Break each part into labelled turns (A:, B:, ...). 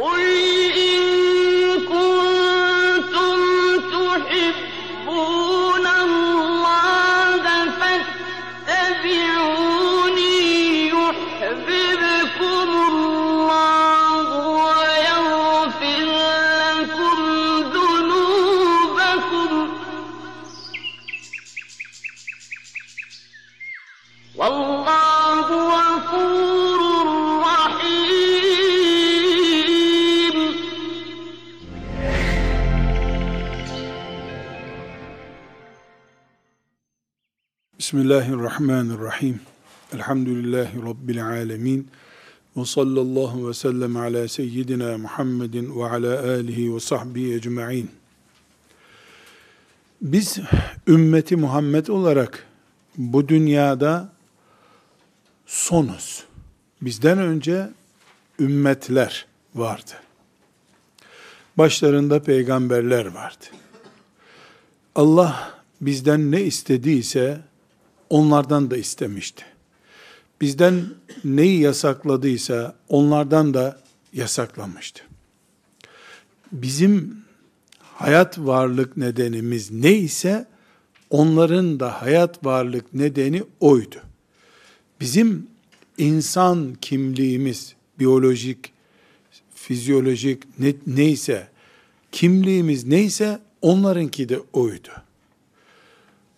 A: Oy!
B: Bismillahirrahmanirrahim. Elhamdülillahi Rabbil alemin. Ve sallallahu ve sellem ala seyyidina Muhammedin ve ala alihi ve sahbihi ecma'in. Biz ümmeti Muhammed olarak bu dünyada sonuz. Bizden önce ümmetler vardı. Başlarında peygamberler vardı. Allah bizden ne istediyse onlardan da istemişti. Bizden neyi yasakladıysa onlardan da yasaklamıştı. Bizim hayat varlık nedenimiz neyse onların da hayat varlık nedeni oydu. Bizim insan kimliğimiz, biyolojik, fizyolojik ne, neyse, kimliğimiz neyse onlarınki de oydu.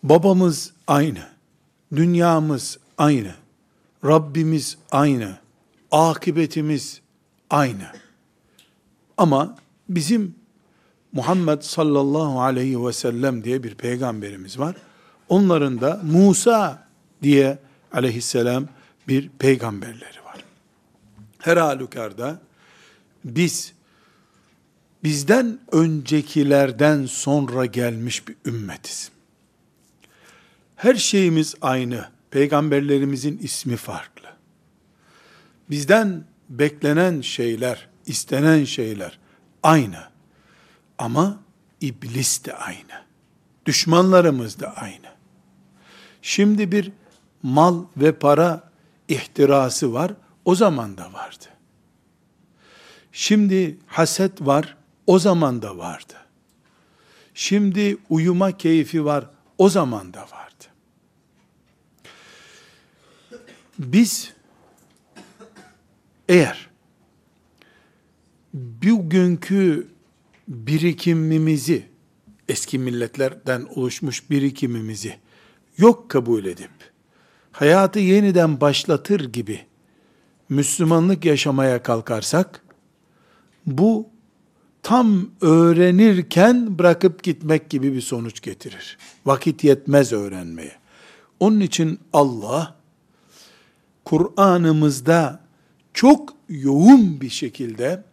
B: Babamız aynı, dünyamız aynı, Rabbimiz aynı, akıbetimiz aynı. Ama bizim Muhammed sallallahu aleyhi ve sellem diye bir peygamberimiz var. Onların da Musa diye aleyhisselam bir peygamberleri var. Her halükarda biz bizden öncekilerden sonra gelmiş bir ümmetiz. Her şeyimiz aynı. Peygamberlerimizin ismi farklı. Bizden beklenen şeyler, istenen şeyler aynı. Ama iblis de aynı. Düşmanlarımız da aynı. Şimdi bir mal ve para ihtirası var. O zaman da vardı. Şimdi haset var. O zaman da vardı. Şimdi uyuma keyfi var. O zaman da vardı. Biz eğer bugünkü birikimimizi eski milletlerden oluşmuş birikimimizi yok kabul edip hayatı yeniden başlatır gibi Müslümanlık yaşamaya kalkarsak bu tam öğrenirken bırakıp gitmek gibi bir sonuç getirir. Vakit yetmez öğrenmeye. Onun için Allah Kur'an'ımızda çok yoğun bir şekilde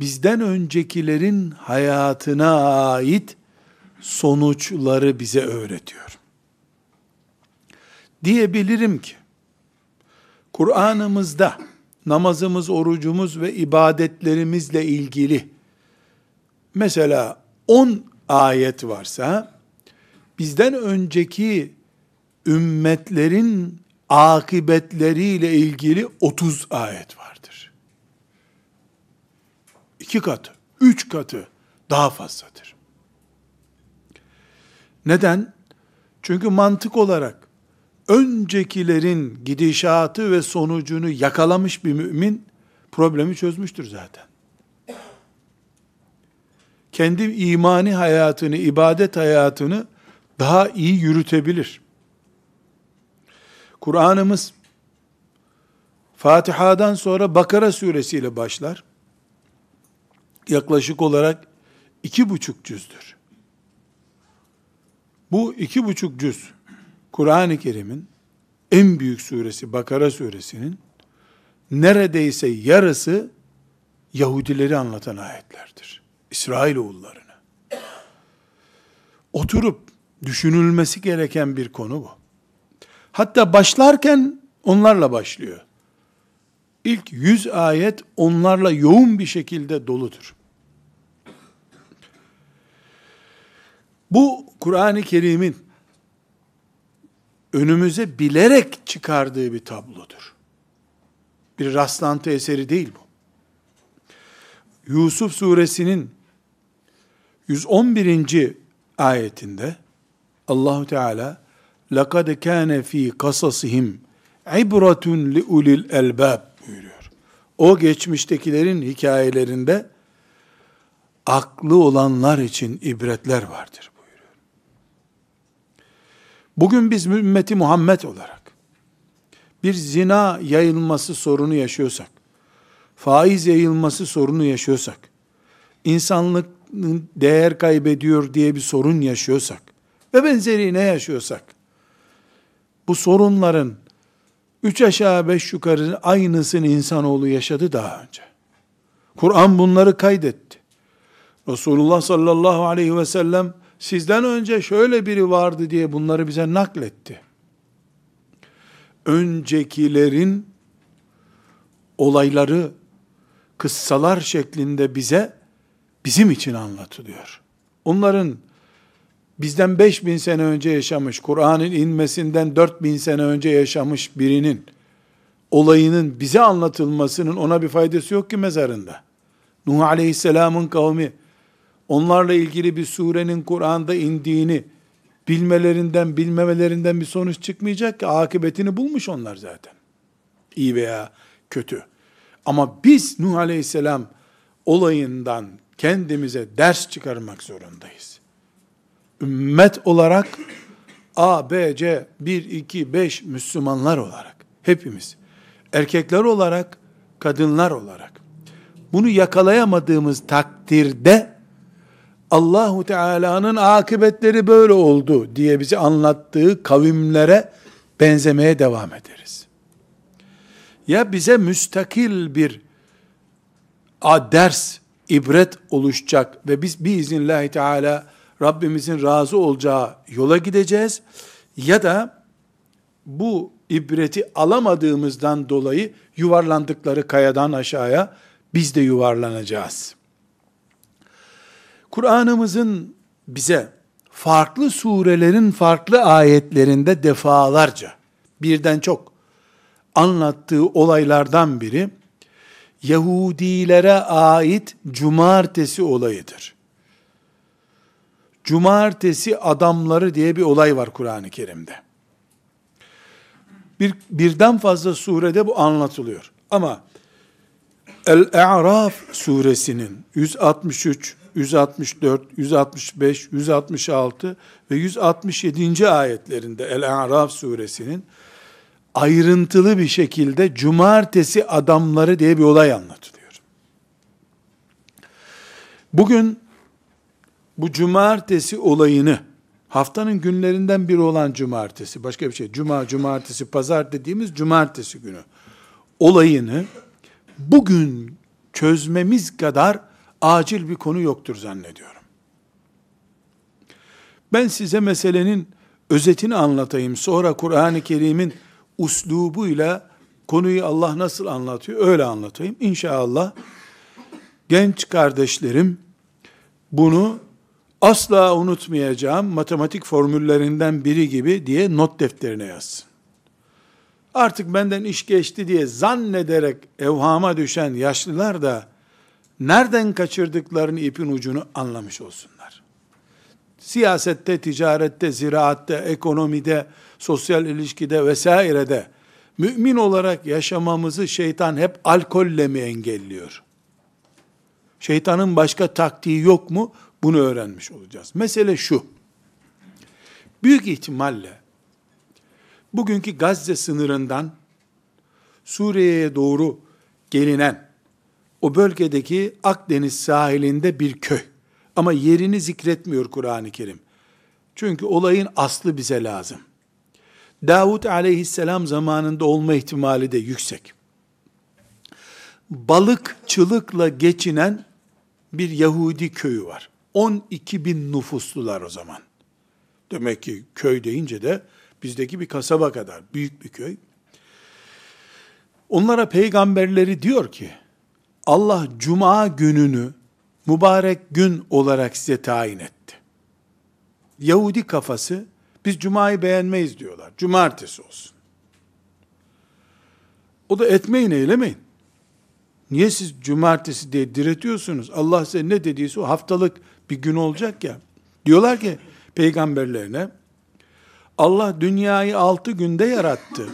B: bizden öncekilerin hayatına ait sonuçları bize öğretiyor. Diyebilirim ki, Kur'an'ımızda namazımız, orucumuz ve ibadetlerimizle ilgili mesela 10 ayet varsa, bizden önceki ümmetlerin akıbetleriyle ilgili 30 ayet vardır. İki katı, üç katı daha fazladır. Neden? Çünkü mantık olarak öncekilerin gidişatı ve sonucunu yakalamış bir mümin problemi çözmüştür zaten. Kendi imani hayatını, ibadet hayatını daha iyi yürütebilir. Kur'an'ımız Fatiha'dan sonra Bakara suresiyle başlar. Yaklaşık olarak iki buçuk cüzdür. Bu iki buçuk cüz Kur'an-ı Kerim'in en büyük suresi Bakara suresinin neredeyse yarısı Yahudileri anlatan ayetlerdir. İsrailoğullarını. Oturup düşünülmesi gereken bir konu bu. Hatta başlarken onlarla başlıyor. İlk yüz ayet onlarla yoğun bir şekilde doludur. Bu Kur'an-ı Kerim'in önümüze bilerek çıkardığı bir tablodur. Bir rastlantı eseri değil bu. Yusuf suresinin 111. ayetinde Allahu Teala لَقَدْ كَانَ ف۪ي قَصَصِهِمْ عِبْرَةٌ لِعُلِي الْاَلْبَابِ buyuruyor. O geçmiştekilerin hikayelerinde aklı olanlar için ibretler vardır buyuruyor. Bugün biz ümmeti Muhammed olarak bir zina yayılması sorunu yaşıyorsak, faiz yayılması sorunu yaşıyorsak, insanlık değer kaybediyor diye bir sorun yaşıyorsak ve benzeri ne yaşıyorsak, bu sorunların üç aşağı beş yukarı aynısını insanoğlu yaşadı daha önce. Kur'an bunları kaydetti. Resulullah sallallahu aleyhi ve sellem sizden önce şöyle biri vardı diye bunları bize nakletti. Öncekilerin olayları kıssalar şeklinde bize bizim için anlatılıyor. Onların bizden 5000 sene önce yaşamış, Kur'an'ın inmesinden 4000 sene önce yaşamış birinin olayının bize anlatılmasının ona bir faydası yok ki mezarında. Nuh Aleyhisselam'ın kavmi onlarla ilgili bir surenin Kur'an'da indiğini bilmelerinden, bilmemelerinden bir sonuç çıkmayacak ki akıbetini bulmuş onlar zaten. İyi veya kötü. Ama biz Nuh Aleyhisselam olayından kendimize ders çıkarmak zorundayız. Ümmet olarak A, B, C, 1, 2, 5 Müslümanlar olarak hepimiz erkekler olarak, kadınlar olarak bunu yakalayamadığımız takdirde Allahu Teala'nın akıbetleri böyle oldu diye bize anlattığı kavimlere benzemeye devam ederiz. Ya bize müstakil bir ders, ibret oluşacak ve biz biiznillahü teala Rabbimizin razı olacağı yola gideceğiz ya da bu ibreti alamadığımızdan dolayı yuvarlandıkları kayadan aşağıya biz de yuvarlanacağız. Kur'an'ımızın bize farklı surelerin farklı ayetlerinde defalarca birden çok anlattığı olaylardan biri Yahudilere ait cumartesi olayıdır. Cumartesi adamları diye bir olay var Kur'an-ı Kerim'de. Bir, birden fazla surede bu anlatılıyor. Ama El-E'raf suresinin 163, 164, 165, 166 ve 167. ayetlerinde El-A'raf suresinin ayrıntılı bir şekilde cumartesi adamları diye bir olay anlatılıyor. Bugün bu cumartesi olayını haftanın günlerinden biri olan cumartesi, başka bir şey, cuma, cumartesi, pazar dediğimiz cumartesi günü olayını bugün çözmemiz kadar acil bir konu yoktur zannediyorum. Ben size meselenin özetini anlatayım. Sonra Kur'an-ı Kerim'in uslubuyla konuyu Allah nasıl anlatıyor öyle anlatayım. İnşallah genç kardeşlerim bunu asla unutmayacağım matematik formüllerinden biri gibi diye not defterine yazsın. Artık benden iş geçti diye zannederek evhama düşen yaşlılar da nereden kaçırdıklarını ipin ucunu anlamış olsunlar. Siyasette, ticarette, ziraatte, ekonomide, sosyal ilişkide vesairede mümin olarak yaşamamızı şeytan hep alkolle mi engelliyor? Şeytanın başka taktiği yok mu? Bunu öğrenmiş olacağız. Mesele şu. Büyük ihtimalle bugünkü Gazze sınırından Suriye'ye doğru gelinen o bölgedeki Akdeniz sahilinde bir köy. Ama yerini zikretmiyor Kur'an-ı Kerim. Çünkü olayın aslı bize lazım. Davut aleyhisselam zamanında olma ihtimali de yüksek. Balıkçılıkla geçinen bir Yahudi köyü var. 12 bin nüfuslular o zaman. Demek ki köy deyince de bizdeki bir kasaba kadar büyük bir köy. Onlara peygamberleri diyor ki, Allah cuma gününü mübarek gün olarak size tayin etti. Yahudi kafası biz cumayı beğenmeyiz diyorlar. Cumartesi olsun. O da etmeyin eylemeyin. Niye siz cumartesi diye diretiyorsunuz? Allah size ne dediyse o haftalık bir gün olacak ya. Diyorlar ki peygamberlerine Allah dünyayı altı günde yarattı.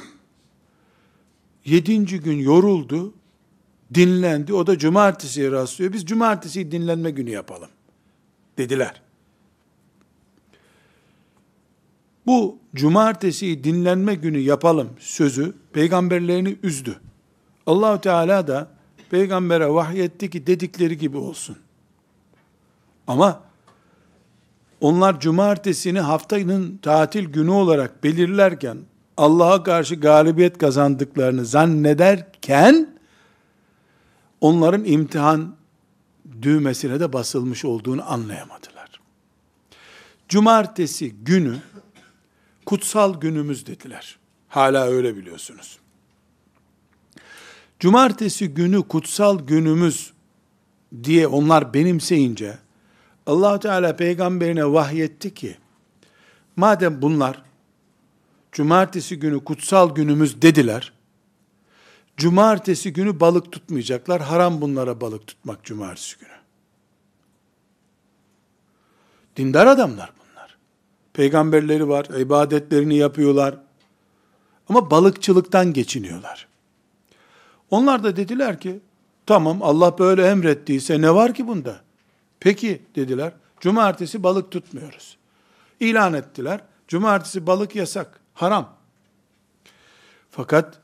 B: Yedinci gün yoruldu, dinlendi. O da cumartesiye rastlıyor. Biz cumartesiyi dinlenme günü yapalım. Dediler. Bu cumartesiyi dinlenme günü yapalım sözü peygamberlerini üzdü. Allahu Teala da peygambere vahyetti ki dedikleri gibi olsun. Ama onlar cumartesini haftanın tatil günü olarak belirlerken Allah'a karşı galibiyet kazandıklarını zannederken onların imtihan düğmesine de basılmış olduğunu anlayamadılar. Cumartesi günü kutsal günümüz dediler. Hala öyle biliyorsunuz. Cumartesi günü kutsal günümüz diye onlar benimseyince allah Teala peygamberine vahyetti ki madem bunlar cumartesi günü kutsal günümüz dediler cumartesi günü balık tutmayacaklar. Haram bunlara balık tutmak cumartesi günü. Dindar adamlar bunlar. Peygamberleri var, ibadetlerini yapıyorlar. Ama balıkçılıktan geçiniyorlar. Onlar da dediler ki, tamam Allah böyle emrettiyse ne var ki bunda? Peki dediler, cumartesi balık tutmuyoruz. İlan ettiler, cumartesi balık yasak, haram. Fakat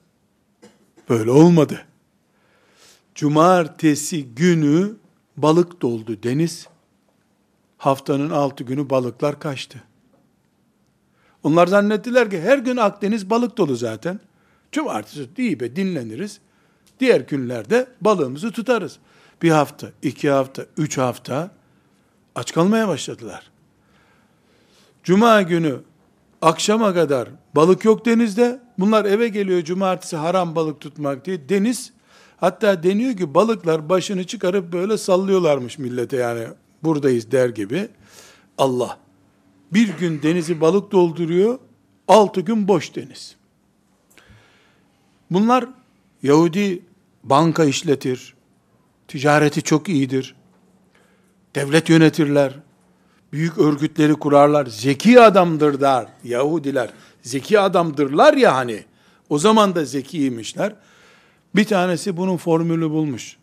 B: böyle olmadı. Cumartesi günü balık doldu deniz. Haftanın altı günü balıklar kaçtı. Onlar zannettiler ki her gün Akdeniz balık dolu zaten. Cumartesi değil be dinleniriz. Diğer günlerde balığımızı tutarız. Bir hafta, iki hafta, üç hafta aç kalmaya başladılar. Cuma günü akşama kadar balık yok denizde. Bunlar eve geliyor cumartesi haram balık tutmak diye. Deniz hatta deniyor ki balıklar başını çıkarıp böyle sallıyorlarmış millete yani buradayız der gibi. Allah bir gün denizi balık dolduruyor, altı gün boş deniz. Bunlar Yahudi banka işletir, ticareti çok iyidir, devlet yönetirler, büyük örgütleri kurarlar, zeki adamdırlar Yahudiler, zeki adamdırlar ya hani, o zaman da zekiymişler. Bir tanesi bunun formülü bulmuş.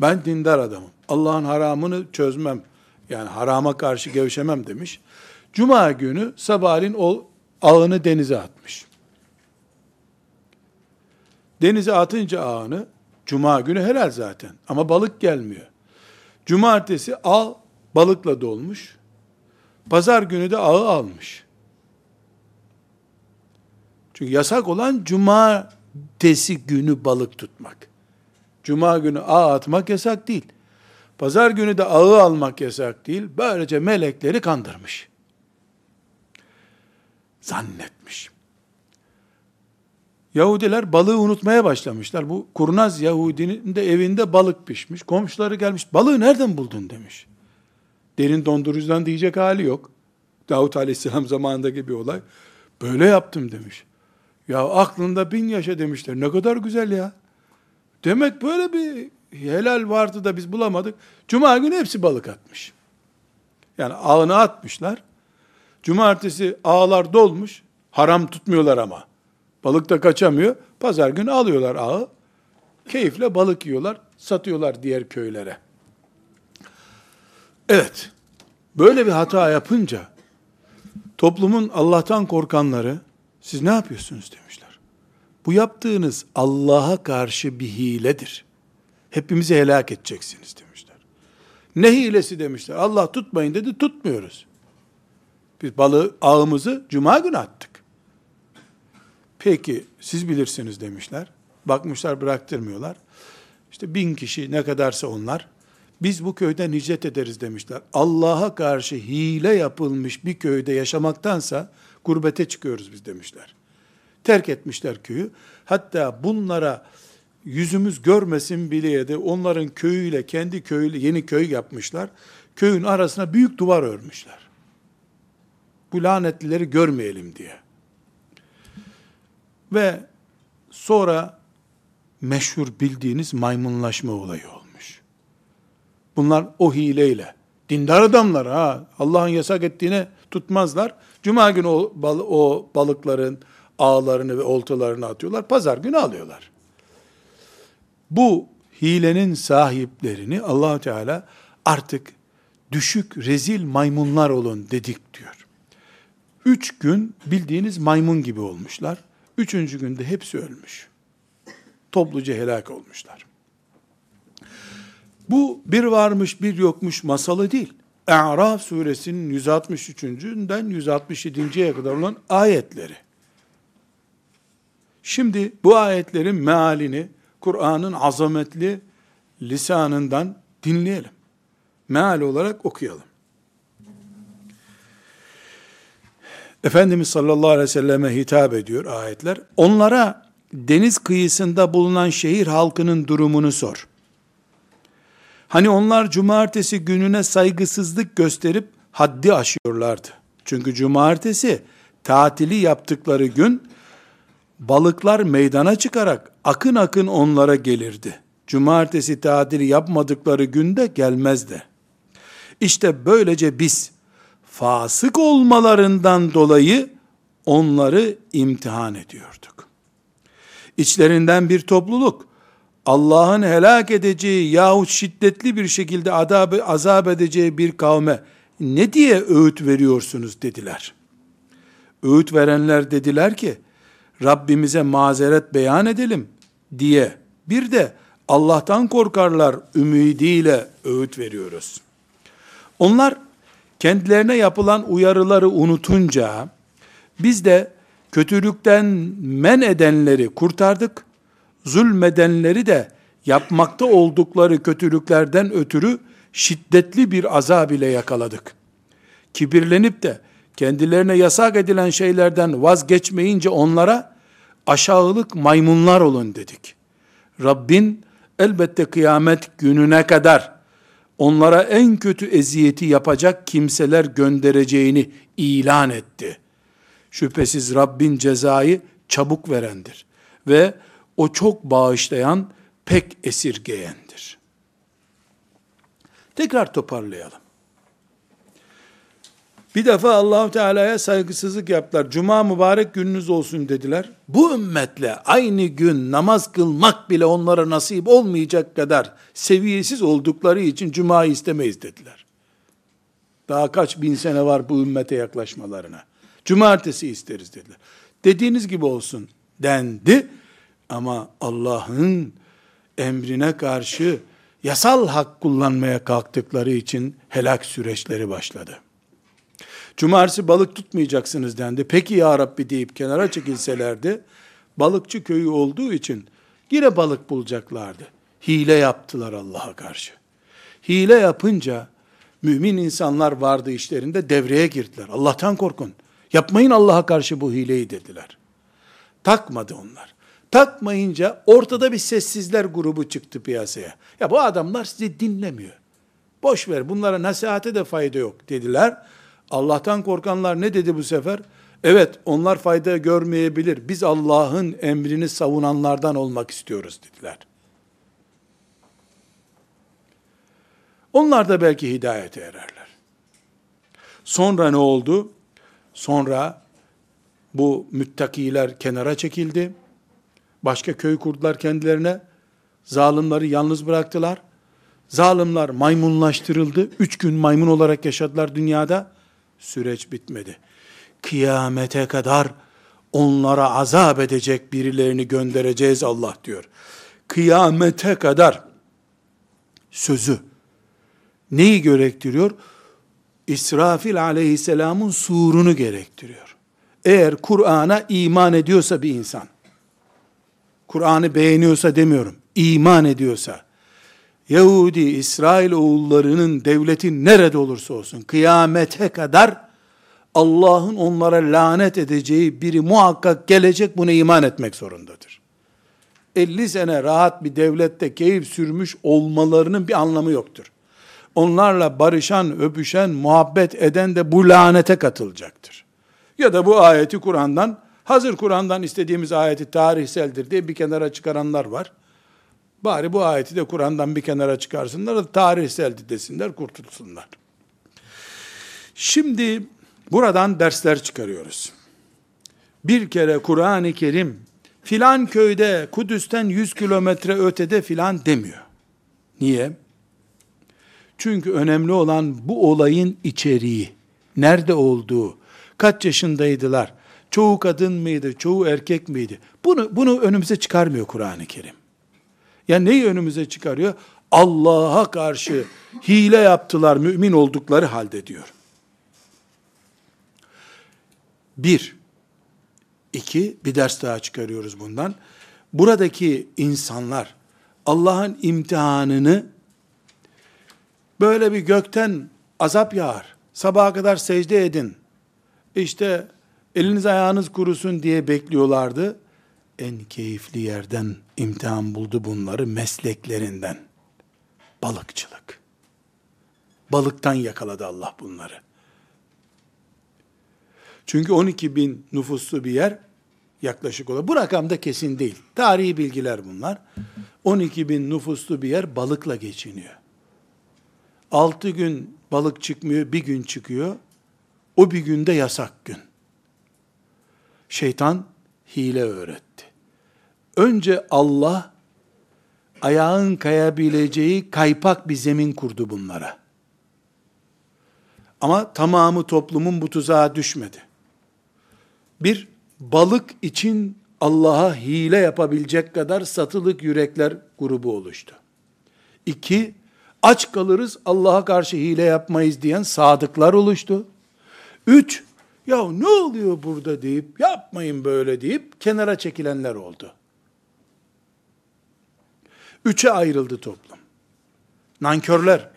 B: Ben dindar adamım. Allah'ın haramını çözmem. Yani harama karşı gevşemem demiş. Cuma günü sabahleyin o ağını denize atmış. Denize atınca ağını, cuma günü helal zaten ama balık gelmiyor. Cumartesi ağ balıkla dolmuş. Pazar günü de ağı almış. Çünkü yasak olan cumartesi günü balık tutmak. Cuma günü ağ atmak yasak değil. Pazar günü de ağı almak yasak değil. Böylece melekleri kandırmış zannetmiş. Yahudiler balığı unutmaya başlamışlar. Bu kurnaz Yahudinin de evinde balık pişmiş. Komşuları gelmiş. Balığı nereden buldun demiş. Derin dondurucudan diyecek hali yok. Davut Aleyhisselam zamanındaki bir olay. Böyle yaptım demiş. Ya aklında bin yaşa demişler. Ne kadar güzel ya. Demek böyle bir helal vardı da biz bulamadık. Cuma günü hepsi balık atmış. Yani ağını atmışlar. Cumartesi ağlar dolmuş. Haram tutmuyorlar ama. Balık da kaçamıyor. Pazar günü alıyorlar ağı. Keyifle balık yiyorlar. Satıyorlar diğer köylere. Evet. Böyle bir hata yapınca toplumun Allah'tan korkanları siz ne yapıyorsunuz demişler. Bu yaptığınız Allah'a karşı bir hiledir. Hepimizi helak edeceksiniz demişler. Ne hilesi demişler. Allah tutmayın dedi tutmuyoruz. Biz balığı ağımızı cuma günü attık. Peki siz bilirsiniz demişler. Bakmışlar bıraktırmıyorlar. İşte bin kişi ne kadarsa onlar. Biz bu köyden hicret ederiz demişler. Allah'a karşı hile yapılmış bir köyde yaşamaktansa gurbete çıkıyoruz biz demişler. Terk etmişler köyü. Hatta bunlara yüzümüz görmesin bile de onların köyüyle kendi köyüyle yeni köy yapmışlar. Köyün arasına büyük duvar örmüşler bu lanetlileri görmeyelim diye. Ve sonra meşhur bildiğiniz maymunlaşma olayı olmuş. Bunlar o hileyle, dindar adamlar ha, Allah'ın yasak ettiğine tutmazlar. Cuma günü o, bal, o balıkların ağlarını ve oltalarını atıyorlar. Pazar günü alıyorlar. Bu hilenin sahiplerini allah Teala artık düşük, rezil maymunlar olun dedik diyor. Üç gün bildiğiniz maymun gibi olmuşlar. Üçüncü günde hepsi ölmüş. Topluca helak olmuşlar. Bu bir varmış bir yokmuş masalı değil. E'raf suresinin 163'ünden 167.ye kadar olan ayetleri. Şimdi bu ayetlerin mealini Kur'an'ın azametli lisanından dinleyelim. Meal olarak okuyalım. Efendimiz sallallahu aleyhi ve selleme hitap ediyor ayetler. Onlara deniz kıyısında bulunan şehir halkının durumunu sor. Hani onlar cumartesi gününe saygısızlık gösterip haddi aşıyorlardı. Çünkü cumartesi tatili yaptıkları gün balıklar meydana çıkarak akın akın onlara gelirdi. Cumartesi tatili yapmadıkları günde gelmezdi. İşte böylece biz fasık olmalarından dolayı onları imtihan ediyorduk. İçlerinden bir topluluk Allah'ın helak edeceği yahut şiddetli bir şekilde adabı, azap edeceği bir kavme ne diye öğüt veriyorsunuz dediler. Öğüt verenler dediler ki Rabbimize mazeret beyan edelim diye bir de Allah'tan korkarlar ümidiyle öğüt veriyoruz. Onlar kendilerine yapılan uyarıları unutunca biz de kötülükten men edenleri kurtardık, zulmedenleri de yapmakta oldukları kötülüklerden ötürü şiddetli bir azab ile yakaladık. Kibirlenip de kendilerine yasak edilen şeylerden vazgeçmeyince onlara aşağılık maymunlar olun dedik. Rabbin elbette kıyamet gününe kadar onlara en kötü eziyeti yapacak kimseler göndereceğini ilan etti. Şüphesiz Rabbin cezayı çabuk verendir ve o çok bağışlayan, pek esirgeyendir. Tekrar toparlayalım. Bir defa Allahu Teala'ya saygısızlık yaptılar. Cuma mübarek gününüz olsun dediler. Bu ümmetle aynı gün namaz kılmak bile onlara nasip olmayacak kadar seviyesiz oldukları için cumayı istemeyiz dediler. Daha kaç bin sene var bu ümmete yaklaşmalarına. Cumartesi isteriz dediler. Dediğiniz gibi olsun dendi. Ama Allah'ın emrine karşı yasal hak kullanmaya kalktıkları için helak süreçleri başladı. Cumartesi balık tutmayacaksınız dendi. Peki ya Rabbi deyip kenara çekilselerdi, balıkçı köyü olduğu için yine balık bulacaklardı. Hile yaptılar Allah'a karşı. Hile yapınca mümin insanlar vardı işlerinde devreye girdiler. Allah'tan korkun. Yapmayın Allah'a karşı bu hileyi dediler. Takmadı onlar. Takmayınca ortada bir sessizler grubu çıktı piyasaya. Ya bu adamlar sizi dinlemiyor. Boş ver bunlara nasihate de fayda yok dediler. Allah'tan korkanlar ne dedi bu sefer? Evet onlar fayda görmeyebilir. Biz Allah'ın emrini savunanlardan olmak istiyoruz dediler. Onlar da belki hidayete ererler. Sonra ne oldu? Sonra bu müttakiler kenara çekildi. Başka köy kurdular kendilerine. Zalimleri yalnız bıraktılar. Zalimler maymunlaştırıldı. Üç gün maymun olarak yaşadılar dünyada. Süreç bitmedi. Kıyamete kadar onlara azap edecek birilerini göndereceğiz Allah diyor. Kıyamete kadar sözü neyi gerektiriyor? İsrafil aleyhisselamın surunu gerektiriyor. Eğer Kur'an'a iman ediyorsa bir insan, Kur'an'ı beğeniyorsa demiyorum, iman ediyorsa, Yahudi, İsrail oğullarının devleti nerede olursa olsun, kıyamete kadar Allah'ın onlara lanet edeceği biri muhakkak gelecek, buna iman etmek zorundadır. 50 sene rahat bir devlette keyif sürmüş olmalarının bir anlamı yoktur. Onlarla barışan, öpüşen, muhabbet eden de bu lanete katılacaktır. Ya da bu ayeti Kur'an'dan, hazır Kur'an'dan istediğimiz ayeti tarihseldir diye bir kenara çıkaranlar var. Bari bu ayeti de Kur'an'dan bir kenara çıkarsınlar da tarihseldi desinler, kurtulsunlar. Şimdi buradan dersler çıkarıyoruz. Bir kere Kur'an-ı Kerim filan köyde Kudüs'ten 100 kilometre ötede filan demiyor. Niye? Çünkü önemli olan bu olayın içeriği, nerede olduğu, kaç yaşındaydılar, çoğu kadın mıydı, çoğu erkek miydi? Bunu, bunu önümüze çıkarmıyor Kur'an-ı Kerim. Ya neyi önümüze çıkarıyor? Allah'a karşı hile yaptılar mümin oldukları halde diyor. Bir, iki, bir ders daha çıkarıyoruz bundan. Buradaki insanlar Allah'ın imtihanını böyle bir gökten azap yağar. Sabaha kadar secde edin. İşte eliniz ayağınız kurusun diye bekliyorlardı. En keyifli yerden imtihan buldu bunları mesleklerinden. Balıkçılık. Balıktan yakaladı Allah bunları. Çünkü 12 bin nüfuslu bir yer yaklaşık olarak. Bu rakam da kesin değil. Tarihi bilgiler bunlar. 12 bin nüfuslu bir yer balıkla geçiniyor. 6 gün balık çıkmıyor, bir gün çıkıyor. O bir günde yasak gün. Şeytan hile öğretti. Önce Allah ayağın kayabileceği kaypak bir zemin kurdu bunlara. Ama tamamı toplumun bu tuzağa düşmedi. Bir balık için Allah'a hile yapabilecek kadar satılık yürekler grubu oluştu. İki, aç kalırız Allah'a karşı hile yapmayız diyen sadıklar oluştu. Üç, ya ne oluyor burada deyip yapmayın böyle deyip kenara çekilenler oldu. Üçe ayrıldı toplum. Nankörler,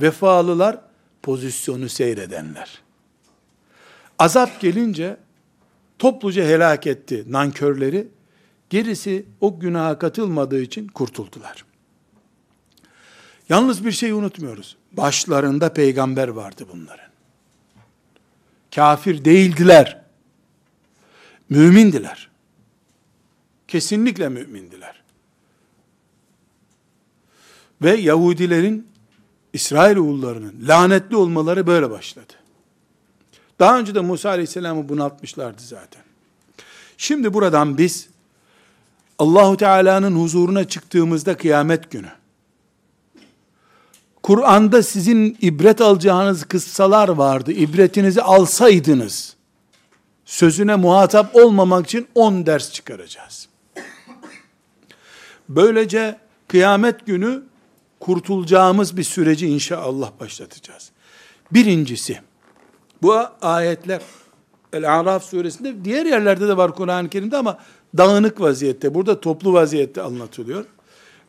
B: vefalılar, pozisyonu seyredenler. Azap gelince topluca helak etti nankörleri. Gerisi o günaha katılmadığı için kurtuldular. Yalnız bir şey unutmuyoruz. Başlarında peygamber vardı bunların. Kafir değildiler. Mümindiler. Kesinlikle mümindiler. Ve Yahudilerin İsrail oğullarının lanetli olmaları böyle başladı. Daha önce de Musa Aleyhisselam'ı bunaltmışlardı zaten. Şimdi buradan biz Allahu Teala'nın huzuruna çıktığımızda kıyamet günü Kur'an'da sizin ibret alacağınız kıssalar vardı. İbretinizi alsaydınız sözüne muhatap olmamak için 10 ders çıkaracağız. Böylece kıyamet günü kurtulacağımız bir süreci inşallah başlatacağız. Birincisi, bu ayetler El-Araf suresinde diğer yerlerde de var Kur'an-ı Kerim'de ama dağınık vaziyette, burada toplu vaziyette anlatılıyor.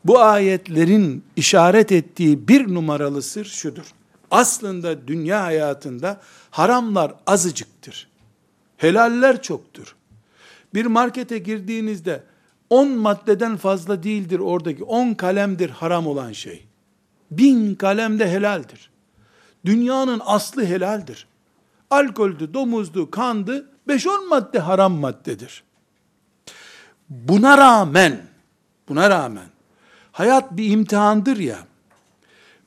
B: Bu ayetlerin işaret ettiği bir numaralı sır şudur. Aslında dünya hayatında haramlar azıcıktır. Helaller çoktur. Bir markete girdiğinizde 10 maddeden fazla değildir oradaki. 10 kalemdir haram olan şey. Bin kalem de helaldir. Dünyanın aslı helaldir. Alkoldü, domuzdu, kandı, 5-10 madde haram maddedir. Buna rağmen, buna rağmen, hayat bir imtihandır ya,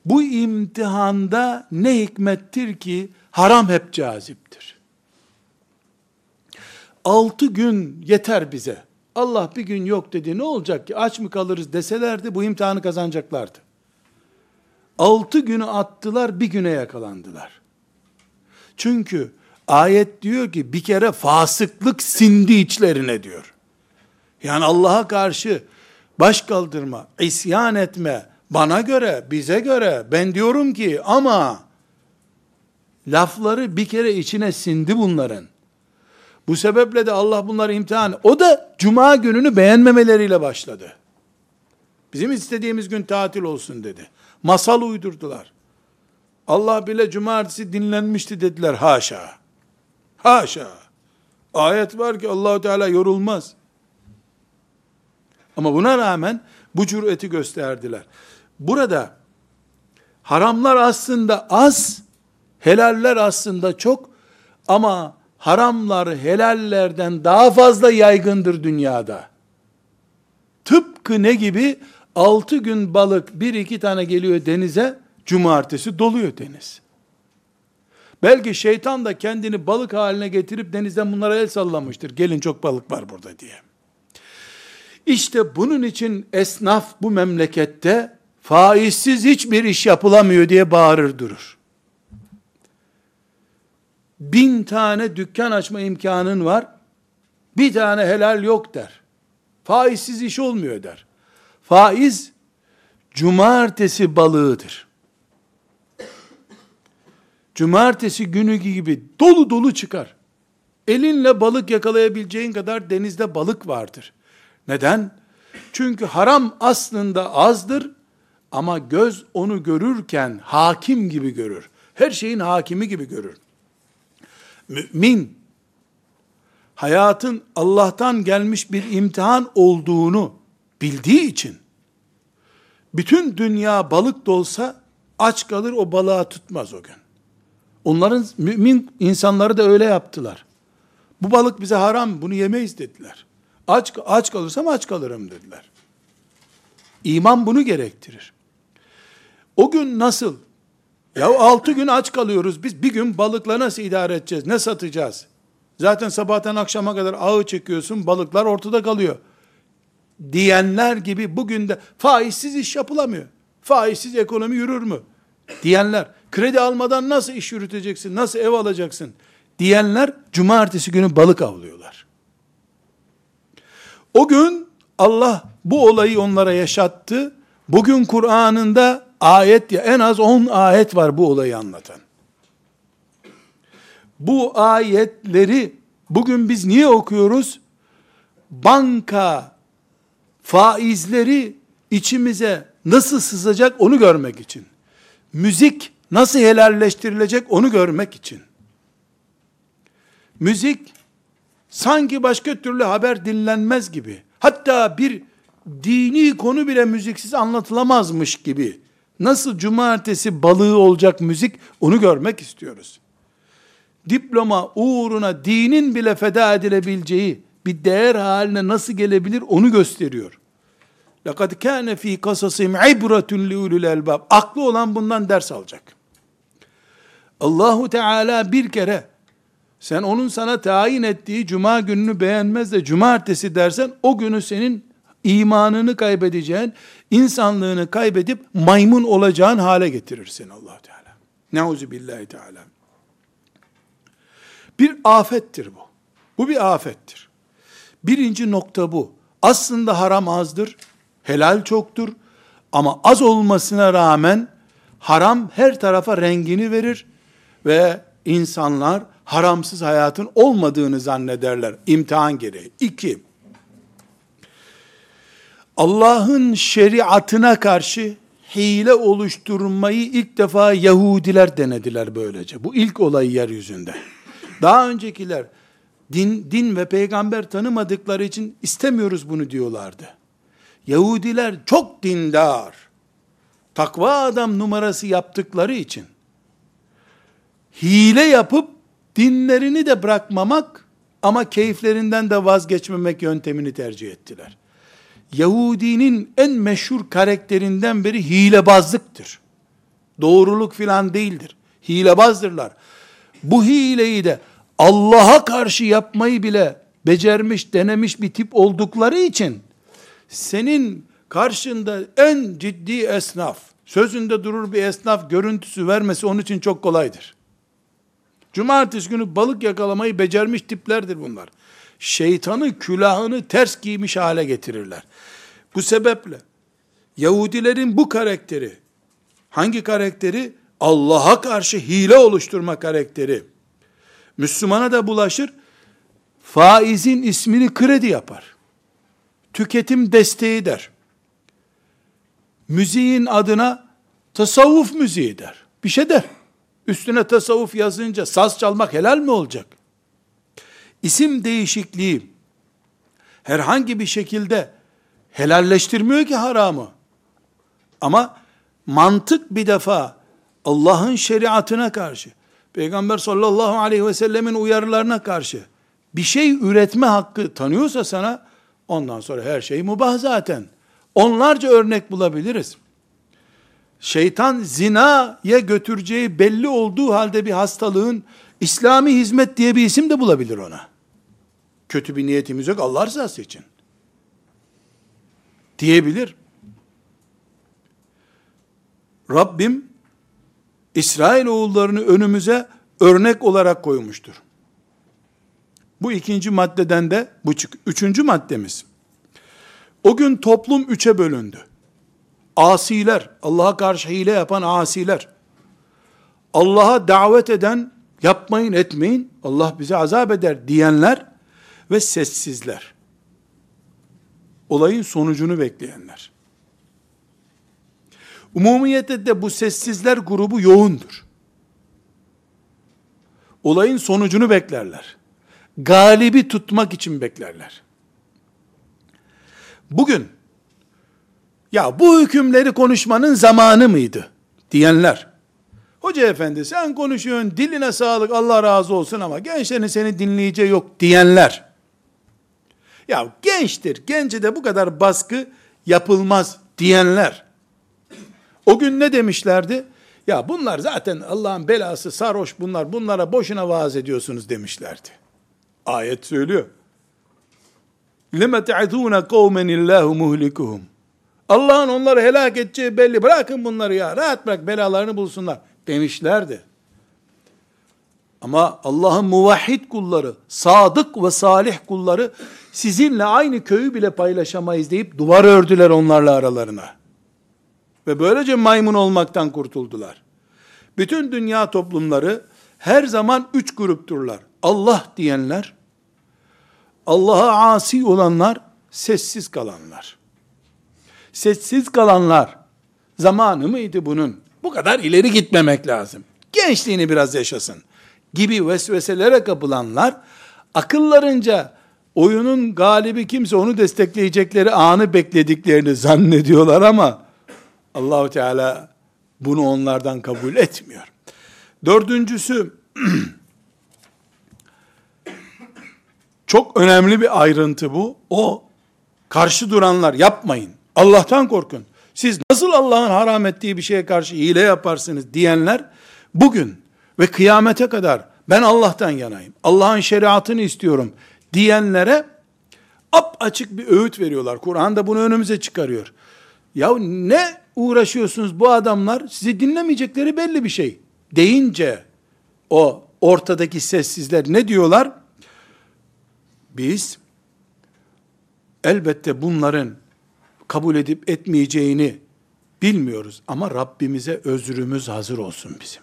B: bu imtihanda ne hikmettir ki haram hep caziptir. Altı gün yeter bize. Allah bir gün yok dedi ne olacak ki aç mı kalırız deselerdi bu imtihanı kazanacaklardı. Altı günü attılar bir güne yakalandılar. Çünkü ayet diyor ki bir kere fasıklık sindi içlerine diyor. Yani Allah'a karşı baş kaldırma, isyan etme, bana göre, bize göre, ben diyorum ki ama lafları bir kere içine sindi bunların. Bu sebeple de Allah bunları imtihan, o da cuma gününü beğenmemeleriyle başladı. Bizim istediğimiz gün tatil olsun dedi. Masal uydurdular. Allah bile cumartesi dinlenmişti dediler. Haşa. Haşa. Ayet var ki Allahu Teala yorulmaz. Ama buna rağmen bu cüreti gösterdiler. Burada haramlar aslında az, helaller aslında çok ama haramlar helallerden daha fazla yaygındır dünyada. Tıpkı ne gibi? Altı gün balık bir iki tane geliyor denize, cumartesi doluyor deniz. Belki şeytan da kendini balık haline getirip denizden bunlara el sallamıştır. Gelin çok balık var burada diye. İşte bunun için esnaf bu memlekette faizsiz hiçbir iş yapılamıyor diye bağırır durur. Bin tane dükkan açma imkanın var, bir tane helal yok der. Faizsiz iş olmuyor der. Faiz, cumartesi balığıdır. Cumartesi günü gibi dolu dolu çıkar. Elinle balık yakalayabileceğin kadar denizde balık vardır. Neden? Çünkü haram aslında azdır ama göz onu görürken hakim gibi görür. Her şeyin hakimi gibi görür. Mümin hayatın Allah'tan gelmiş bir imtihan olduğunu bildiği için bütün dünya balık da olsa aç kalır o balığa tutmaz o gün. Onların mümin insanları da öyle yaptılar. Bu balık bize haram, bunu yemeyiz dediler. Aç, aç kalırsam aç kalırım dediler. İman bunu gerektirir. O gün nasıl? Ya altı gün aç kalıyoruz. Biz bir gün balıkla nasıl idare edeceğiz? Ne satacağız? Zaten sabahtan akşama kadar ağı çekiyorsun, balıklar ortada kalıyor. Diyenler gibi bugün de faizsiz iş yapılamıyor. Faizsiz ekonomi yürür mü? Diyenler, kredi almadan nasıl iş yürüteceksin, nasıl ev alacaksın? Diyenler, cumartesi günü balık avlıyorlar. O gün Allah bu olayı onlara yaşattı. Bugün Kur'an'ında ayet ya en az 10 ayet var bu olayı anlatan. Bu ayetleri bugün biz niye okuyoruz? Banka faizleri içimize nasıl sızacak onu görmek için. Müzik nasıl helalleştirilecek onu görmek için. Müzik sanki başka türlü haber dinlenmez gibi. Hatta bir dini konu bile müziksiz anlatılamazmış gibi. Nasıl cumartesi balığı olacak müzik onu görmek istiyoruz. Diploma uğruna dinin bile feda edilebileceği bir değer haline nasıl gelebilir onu gösteriyor. لَقَدْ كَانَ ف۪ي قَصَصِهِمْ عِبْرَةٌ لِعُلُ الْاَلْبَابِ Aklı olan bundan ders alacak. Allahu Teala bir kere sen onun sana tayin ettiği cuma gününü beğenmez de cumartesi dersen o günü senin imanını kaybedeceğin, insanlığını kaybedip maymun olacağın hale getirirsin allah Teala. Neuzu billahi Teala. Bir afettir bu. Bu bir afettir. Birinci nokta bu. Aslında haram azdır, helal çoktur ama az olmasına rağmen haram her tarafa rengini verir ve insanlar haramsız hayatın olmadığını zannederler imtihan gereği. İki, Allah'ın şeriatına karşı hile oluşturmayı ilk defa Yahudiler denediler böylece. Bu ilk olay yeryüzünde. Daha öncekiler din, din ve peygamber tanımadıkları için istemiyoruz bunu diyorlardı. Yahudiler çok dindar, takva adam numarası yaptıkları için hile yapıp dinlerini de bırakmamak ama keyiflerinden de vazgeçmemek yöntemini tercih ettiler. Yahudinin en meşhur karakterinden biri hilebazlıktır. Doğruluk filan değildir. Hilebazdırlar. Bu hileyi de Allah'a karşı yapmayı bile becermiş, denemiş bir tip oldukları için senin karşında en ciddi esnaf, sözünde durur bir esnaf görüntüsü vermesi onun için çok kolaydır. Cumartesi günü balık yakalamayı becermiş tiplerdir bunlar. Şeytanı külahını ters giymiş hale getirirler. Bu sebeple Yahudilerin bu karakteri, hangi karakteri? Allah'a karşı hile oluşturma karakteri. Müslümana da bulaşır, faizin ismini kredi yapar. Tüketim desteği der. Müziğin adına tasavvuf müziği der. Bir şey der. Üstüne tasavvuf yazınca saz çalmak helal mi olacak? İsim değişikliği herhangi bir şekilde helalleştirmiyor ki haramı. Ama mantık bir defa Allah'ın şeriatına karşı, Peygamber sallallahu aleyhi ve sellemin uyarılarına karşı bir şey üretme hakkı tanıyorsa sana, ondan sonra her şey mubah zaten. Onlarca örnek bulabiliriz. Şeytan zinaya götüreceği belli olduğu halde bir hastalığın İslami hizmet diye bir isim de bulabilir ona. Kötü bir niyetimiz yok Allah rızası için. Diyebilir. Rabbim İsrail oğullarını önümüze örnek olarak koymuştur. Bu ikinci maddeden de bu çık. Üçüncü maddemiz. O gün toplum üçe bölündü. Asiler, Allah'a karşı hile yapan asiler, Allah'a davet eden, yapmayın etmeyin, Allah bize azap eder diyenler ve sessizler. Olayın sonucunu bekleyenler. Umumiyette de bu sessizler grubu yoğundur. Olayın sonucunu beklerler. Galibi tutmak için beklerler. Bugün ya bu hükümleri konuşmanın zamanı mıydı diyenler. Hoca efendi sen konuşuyorsun diline sağlık Allah razı olsun ama gençlerin seni dinleyeceği yok diyenler. Ya gençtir gence de bu kadar baskı yapılmaz diyenler. O gün ne demişlerdi? Ya bunlar zaten Allah'ın belası sarhoş bunlar bunlara boşuna vaaz ediyorsunuz demişlerdi. Ayet söylüyor. لَمَ تَعْذُونَ قَوْمًا اللّٰهُ مُهْلِكُهُمْ Allah'ın onları helak edeceği belli. Bırakın bunları ya. Rahat bırak belalarını bulsunlar. Demişlerdi. Ama Allah'ın muvahhid kulları, sadık ve salih kulları sizinle aynı köyü bile paylaşamayız deyip duvar ördüler onlarla aralarına. Ve böylece maymun olmaktan kurtuldular. Bütün dünya toplumları her zaman üç grupturlar. Allah diyenler, Allah'a asi olanlar, sessiz kalanlar. Sessiz kalanlar, zamanı mıydı bunun? Bu kadar ileri gitmemek lazım. Gençliğini biraz yaşasın. Gibi vesveselere kapılanlar, akıllarınca oyunun galibi kimse onu destekleyecekleri anı beklediklerini zannediyorlar ama Allahu Teala bunu onlardan kabul etmiyor. Dördüncüsü çok önemli bir ayrıntı bu. O karşı duranlar yapmayın. Allah'tan korkun. Siz nasıl Allah'ın haram ettiği bir şeye karşı hile yaparsınız diyenler bugün ve kıyamete kadar ben Allah'tan yanayım. Allah'ın şeriatını istiyorum diyenlere ap açık bir öğüt veriyorlar. Kur'an da bunu önümüze çıkarıyor. Ya ne uğraşıyorsunuz bu adamlar sizi dinlemeyecekleri belli bir şey. Deyince o ortadaki sessizler ne diyorlar? Biz elbette bunların kabul edip etmeyeceğini bilmiyoruz. Ama Rabbimize özrümüz hazır olsun bizim.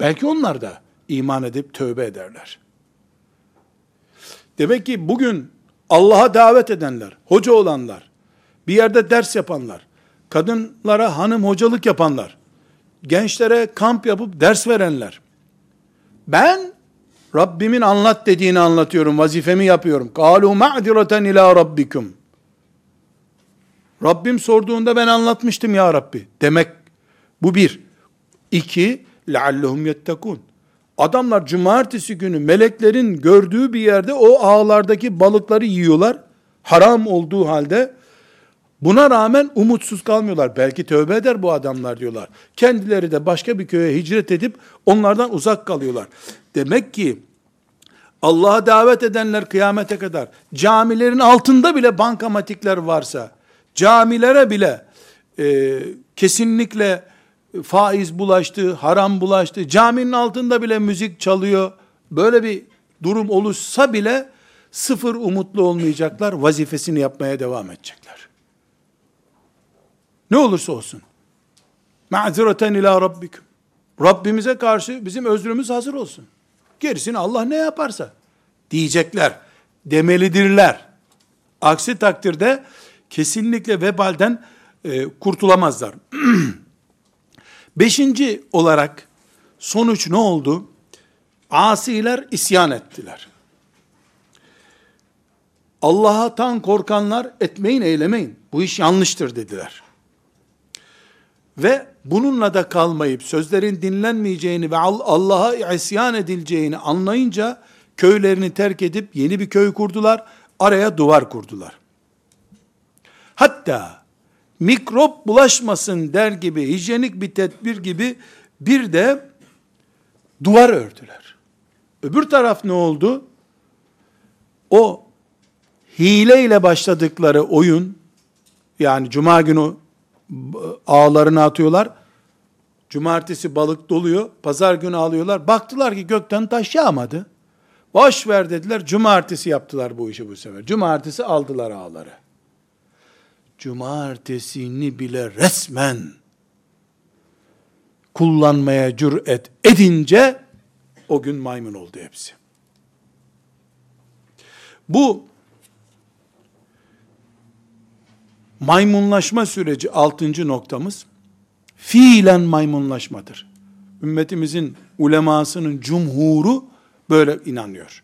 B: Belki onlar da iman edip tövbe ederler. Demek ki bugün Allah'a davet edenler, hoca olanlar, bir yerde ders yapanlar, kadınlara hanım hocalık yapanlar, gençlere kamp yapıp ders verenler. Ben Rabbimin anlat dediğini anlatıyorum, vazifemi yapıyorum. Kalu ma'direten ila rabbikum. Rabbim sorduğunda ben anlatmıştım ya Rabbi demek. Bu bir. İki, لَعَلَّهُمْ يَتَّقُونَ Adamlar cumartesi günü meleklerin gördüğü bir yerde o ağlardaki balıkları yiyorlar. Haram olduğu halde buna rağmen umutsuz kalmıyorlar. Belki tövbe eder bu adamlar diyorlar. Kendileri de başka bir köye hicret edip onlardan uzak kalıyorlar. Demek ki Allah'a davet edenler kıyamete kadar camilerin altında bile bankamatikler varsa, camilere bile e, kesinlikle faiz bulaştı, haram bulaştı, caminin altında bile müzik çalıyor, böyle bir durum oluşsa bile sıfır umutlu olmayacaklar, vazifesini yapmaya devam edecekler. Ne olursa olsun. Ma'zireten ila rabbik. Rabbimize karşı bizim özrümüz hazır olsun. Gerisini Allah ne yaparsa diyecekler, demelidirler. Aksi takdirde kesinlikle vebalden e, kurtulamazlar. Beşinci olarak sonuç ne oldu? Asiler isyan ettiler. Allah'tan korkanlar etmeyin eylemeyin. Bu iş yanlıştır dediler. Ve bununla da kalmayıp sözlerin dinlenmeyeceğini ve Allah'a isyan edileceğini anlayınca köylerini terk edip yeni bir köy kurdular. Araya duvar kurdular. Hatta mikrop bulaşmasın der gibi, hijyenik bir tedbir gibi bir de duvar ördüler. Öbür taraf ne oldu? O hileyle başladıkları oyun, yani cuma günü ağlarını atıyorlar, cumartesi balık doluyor, pazar günü alıyorlar, baktılar ki gökten taş yağmadı. Boş ver dediler, cumartesi yaptılar bu işi bu sefer. Cumartesi aldılar ağları. Cumartesini bile resmen kullanmaya cüret edince o gün maymun oldu hepsi. Bu maymunlaşma süreci altıncı noktamız fiilen maymunlaşmadır. Ümmetimizin ulemasının cumhuru böyle inanıyor.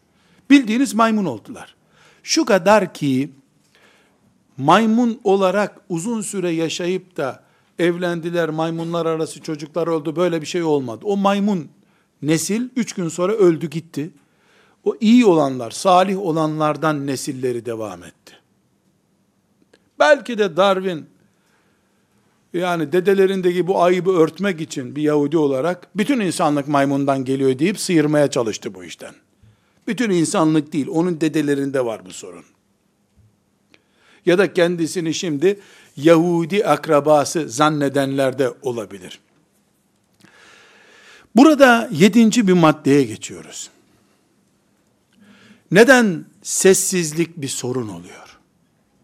B: Bildiğiniz maymun oldular. Şu kadar ki maymun olarak uzun süre yaşayıp da evlendiler, maymunlar arası çocuklar oldu, böyle bir şey olmadı. O maymun nesil üç gün sonra öldü gitti. O iyi olanlar, salih olanlardan nesilleri devam etti. Belki de Darwin yani dedelerindeki bu ayıbı örtmek için bir Yahudi olarak bütün insanlık maymundan geliyor deyip sıyırmaya çalıştı bu işten. Bütün insanlık değil, onun dedelerinde var bu sorun. Ya da kendisini şimdi Yahudi akrabası zannedenler de olabilir. Burada yedinci bir maddeye geçiyoruz. Neden sessizlik bir sorun oluyor?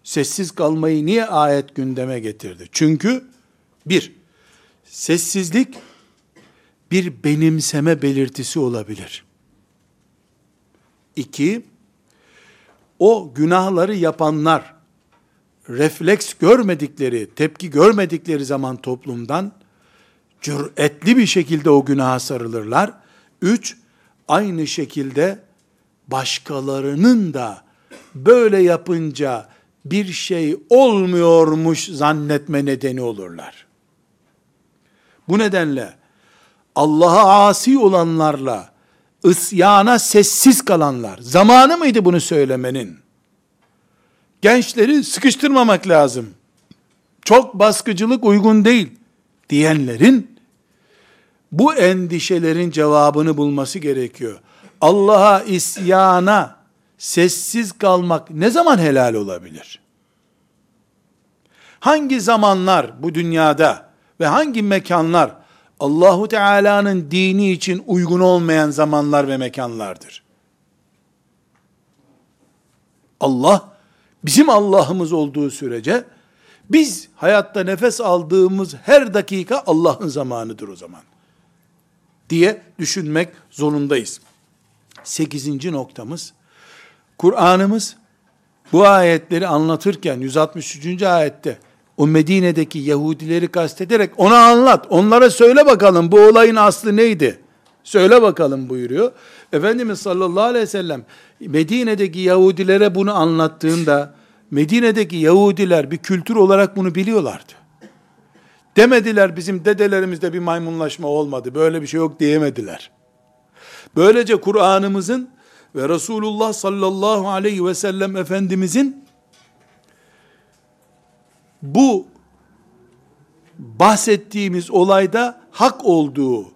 B: Sessiz kalmayı niye ayet gündeme getirdi? Çünkü bir, sessizlik bir benimseme belirtisi olabilir. İki, o günahları yapanlar, refleks görmedikleri, tepki görmedikleri zaman toplumdan, cüretli bir şekilde o günaha sarılırlar. Üç, aynı şekilde başkalarının da böyle yapınca bir şey olmuyormuş zannetme nedeni olurlar. Bu nedenle Allah'a asi olanlarla isyana sessiz kalanlar, zamanı mıydı bunu söylemenin? Gençleri sıkıştırmamak lazım. Çok baskıcılık uygun değil diyenlerin bu endişelerin cevabını bulması gerekiyor. Allah'a isyana sessiz kalmak ne zaman helal olabilir? Hangi zamanlar bu dünyada ve hangi mekanlar Allahu Teala'nın dini için uygun olmayan zamanlar ve mekanlardır? Allah bizim Allah'ımız olduğu sürece biz hayatta nefes aldığımız her dakika Allah'ın zamanıdır o zaman. Diye düşünmek zorundayız. Sekizinci noktamız, Kur'an'ımız bu ayetleri anlatırken 163. ayette o Medine'deki Yahudileri kastederek ona anlat, onlara söyle bakalım bu olayın aslı neydi? Söyle bakalım buyuruyor. Efendimiz sallallahu aleyhi ve sellem Medine'deki Yahudilere bunu anlattığında Medine'deki Yahudiler bir kültür olarak bunu biliyorlardı. Demediler bizim dedelerimizde bir maymunlaşma olmadı. Böyle bir şey yok diyemediler. Böylece Kur'an'ımızın ve Resulullah sallallahu aleyhi ve sellem Efendimizin bu bahsettiğimiz olayda hak olduğu,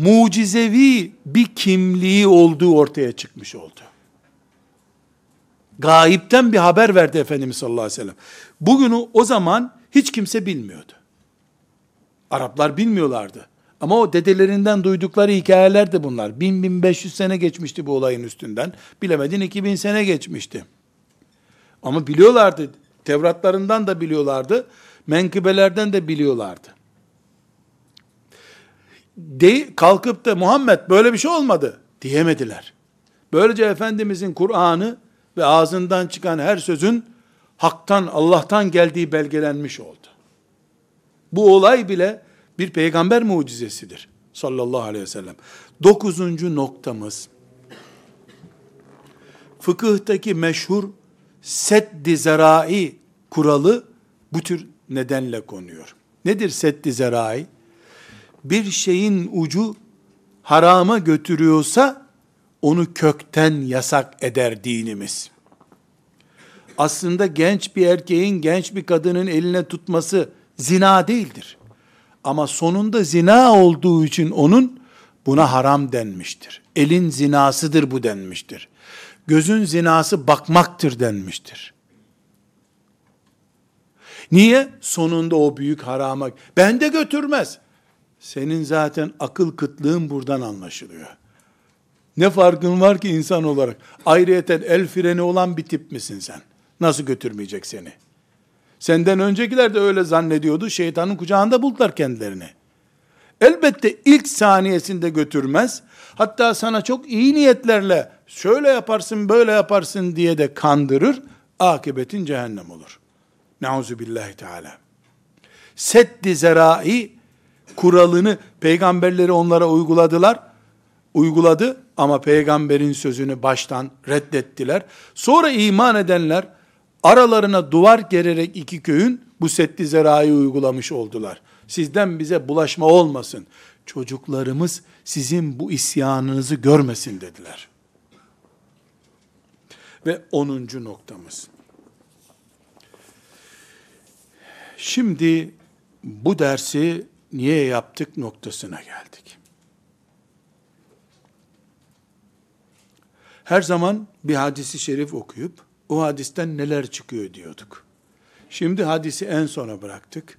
B: mucizevi bir kimliği olduğu ortaya çıkmış oldu. Gayipten bir haber verdi Efendimiz sallallahu aleyhi ve sellem. Bugünü o zaman hiç kimse bilmiyordu. Araplar bilmiyorlardı. Ama o dedelerinden duydukları hikayeler de bunlar. 1000-1500 sene geçmişti bu olayın üstünden. Bilemedin 2000 sene geçmişti. Ama biliyorlardı. Tevratlarından da biliyorlardı. Menkıbelerden de biliyorlardı. De, kalkıp da Muhammed böyle bir şey olmadı diyemediler. Böylece Efendimizin Kur'an'ı ve ağzından çıkan her sözün haktan, Allah'tan geldiği belgelenmiş oldu. Bu olay bile bir peygamber mucizesidir. Sallallahu aleyhi ve sellem. Dokuzuncu noktamız, fıkıhtaki meşhur seddi zerai kuralı bu tür nedenle konuyor. Nedir seddi zerai? Bir şeyin ucu harama götürüyorsa onu kökten yasak eder dinimiz. aslında genç bir erkeğin genç bir kadının eline tutması zina değildir. Ama sonunda zina olduğu için onun buna haram denmiştir. Elin zinasıdır bu denmiştir. Gözün zinası bakmaktır denmiştir. Niye? Sonunda o büyük harama. Ben de götürmez. Senin zaten akıl kıtlığın buradan anlaşılıyor. Ne farkın var ki insan olarak? Ayrıyeten el freni olan bir tip misin sen? Nasıl götürmeyecek seni? Senden öncekiler de öyle zannediyordu. Şeytanın kucağında buldular kendilerini. Elbette ilk saniyesinde götürmez. Hatta sana çok iyi niyetlerle şöyle yaparsın böyle yaparsın diye de kandırır. Akıbetin cehennem olur. Nauzu billahi teala. Seddi zerai kuralını peygamberleri onlara uyguladılar. Uyguladı ama peygamberin sözünü baştan reddettiler. Sonra iman edenler aralarına duvar gererek iki köyün bu seddi zerayı uygulamış oldular. Sizden bize bulaşma olmasın. Çocuklarımız sizin bu isyanınızı görmesin dediler. Ve onuncu noktamız. Şimdi bu dersi niye yaptık noktasına geldik. Her zaman bir hadisi şerif okuyup o hadisten neler çıkıyor diyorduk. Şimdi hadisi en sona bıraktık.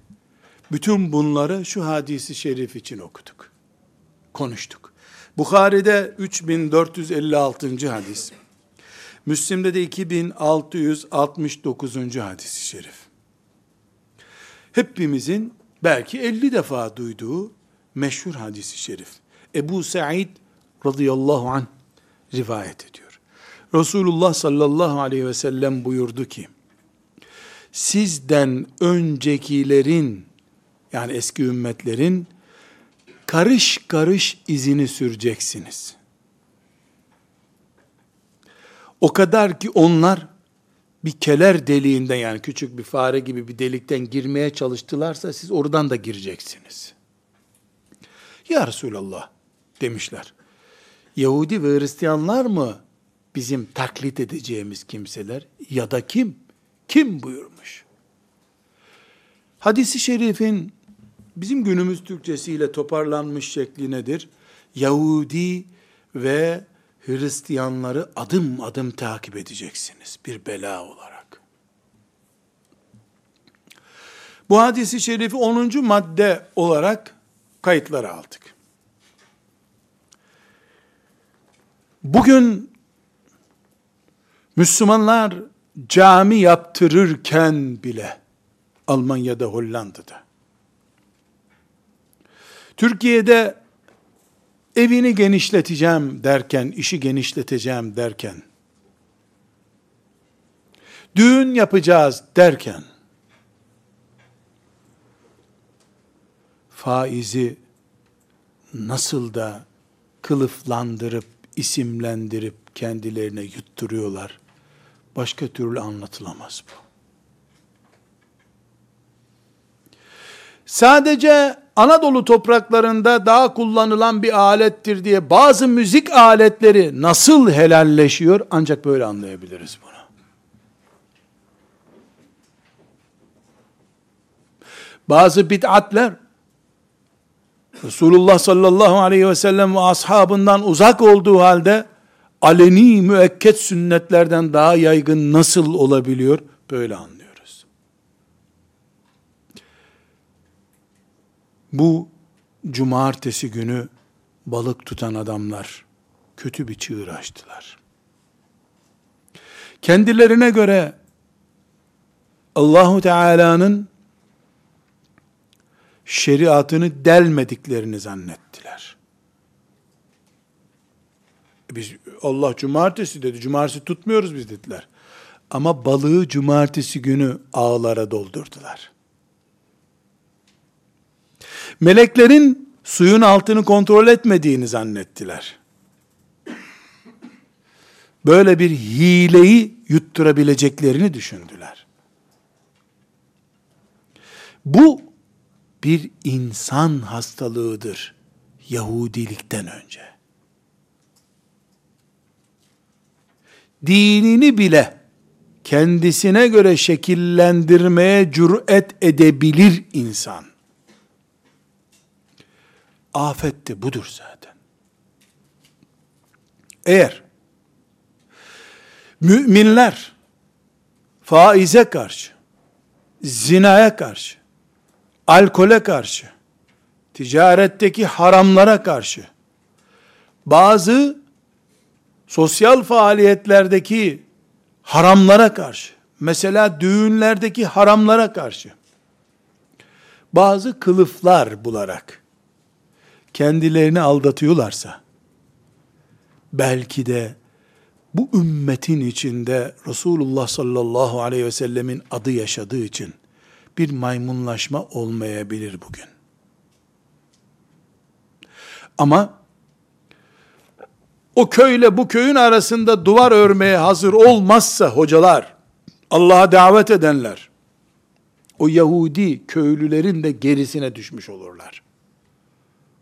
B: Bütün bunları şu hadisi şerif için okuduk. Konuştuk. Bukhari'de 3456. hadis. Müslim'de de 2669. hadisi şerif. Hepimizin belki 50 defa duyduğu meşhur hadisi şerif. Ebu Sa'id radıyallahu anh rivayet ediyor. Resulullah sallallahu aleyhi ve sellem buyurdu ki, sizden öncekilerin, yani eski ümmetlerin, karış karış izini süreceksiniz. O kadar ki onlar bir keler deliğinden yani küçük bir fare gibi bir delikten girmeye çalıştılarsa siz oradan da gireceksiniz. Ya Resulallah demişler. Yahudi ve Hristiyanlar mı bizim taklit edeceğimiz kimseler ya da kim? Kim buyurmuş? Hadisi şerifin bizim günümüz Türkçesiyle toparlanmış şekli nedir? Yahudi ve Hristiyanları adım adım takip edeceksiniz bir bela olarak. Bu hadisi şerifi 10. madde olarak kayıtlara aldık. Bugün Müslümanlar cami yaptırırken bile Almanya'da, Hollanda'da Türkiye'de evini genişleteceğim derken, işi genişleteceğim derken, düğün yapacağız derken, faizi nasıl da kılıflandırıp, isimlendirip kendilerine yutturuyorlar. Başka türlü anlatılamaz bu. Sadece Anadolu topraklarında daha kullanılan bir alettir diye bazı müzik aletleri nasıl helalleşiyor ancak böyle anlayabiliriz bunu. Bazı bid'atler Resulullah sallallahu aleyhi ve sellem ve ashabından uzak olduğu halde aleni müekket sünnetlerden daha yaygın nasıl olabiliyor? Böyle anlıyoruz. Bu cumartesi günü balık tutan adamlar kötü bir çığır açtılar. Kendilerine göre Allahu Teala'nın şeriatını delmediklerini zannettiler. Biz Allah cumartesi dedi. Cumartesi tutmuyoruz biz dediler. Ama balığı cumartesi günü ağlara doldurdular. Meleklerin suyun altını kontrol etmediğini zannettiler. Böyle bir hileyi yutturabileceklerini düşündüler. Bu bir insan hastalığıdır Yahudilikten önce. Dinini bile kendisine göre şekillendirmeye cüret edebilir insan. Afet de budur zaten. Eğer müminler faize karşı, zinaya karşı, alkole karşı, ticaretteki haramlara karşı, bazı sosyal faaliyetlerdeki haramlara karşı, mesela düğünlerdeki haramlara karşı, bazı kılıflar bularak, kendilerini aldatıyorlarsa, belki de bu ümmetin içinde Resulullah sallallahu aleyhi ve sellemin adı yaşadığı için bir maymunlaşma olmayabilir bugün. Ama o köyle bu köyün arasında duvar örmeye hazır olmazsa hocalar, Allah'a davet edenler, o Yahudi köylülerin de gerisine düşmüş olurlar.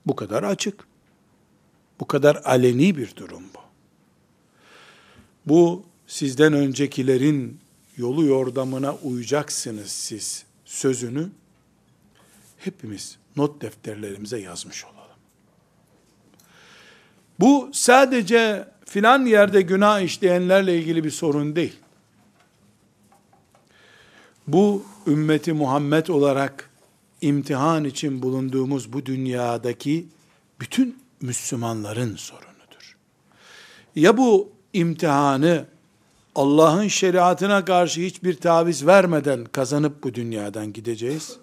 B: Bu kadar açık. Bu kadar aleni bir durum bu. Bu sizden öncekilerin yolu yordamına uyacaksınız siz sözünü hepimiz not defterlerimize yazmış olalım. Bu sadece filan yerde günah işleyenlerle ilgili bir sorun değil. Bu ümmeti Muhammed olarak imtihan için bulunduğumuz bu dünyadaki bütün Müslümanların sorunudur. Ya bu imtihanı Allah'ın şeriatına karşı hiçbir taviz vermeden kazanıp bu dünyadan gideceğiz.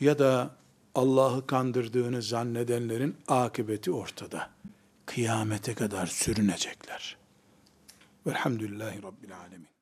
B: Ya da Allah'ı kandırdığını zannedenlerin akıbeti ortada. Kıyamete kadar sürünecekler. Velhamdülillahi Rabbil Alemin.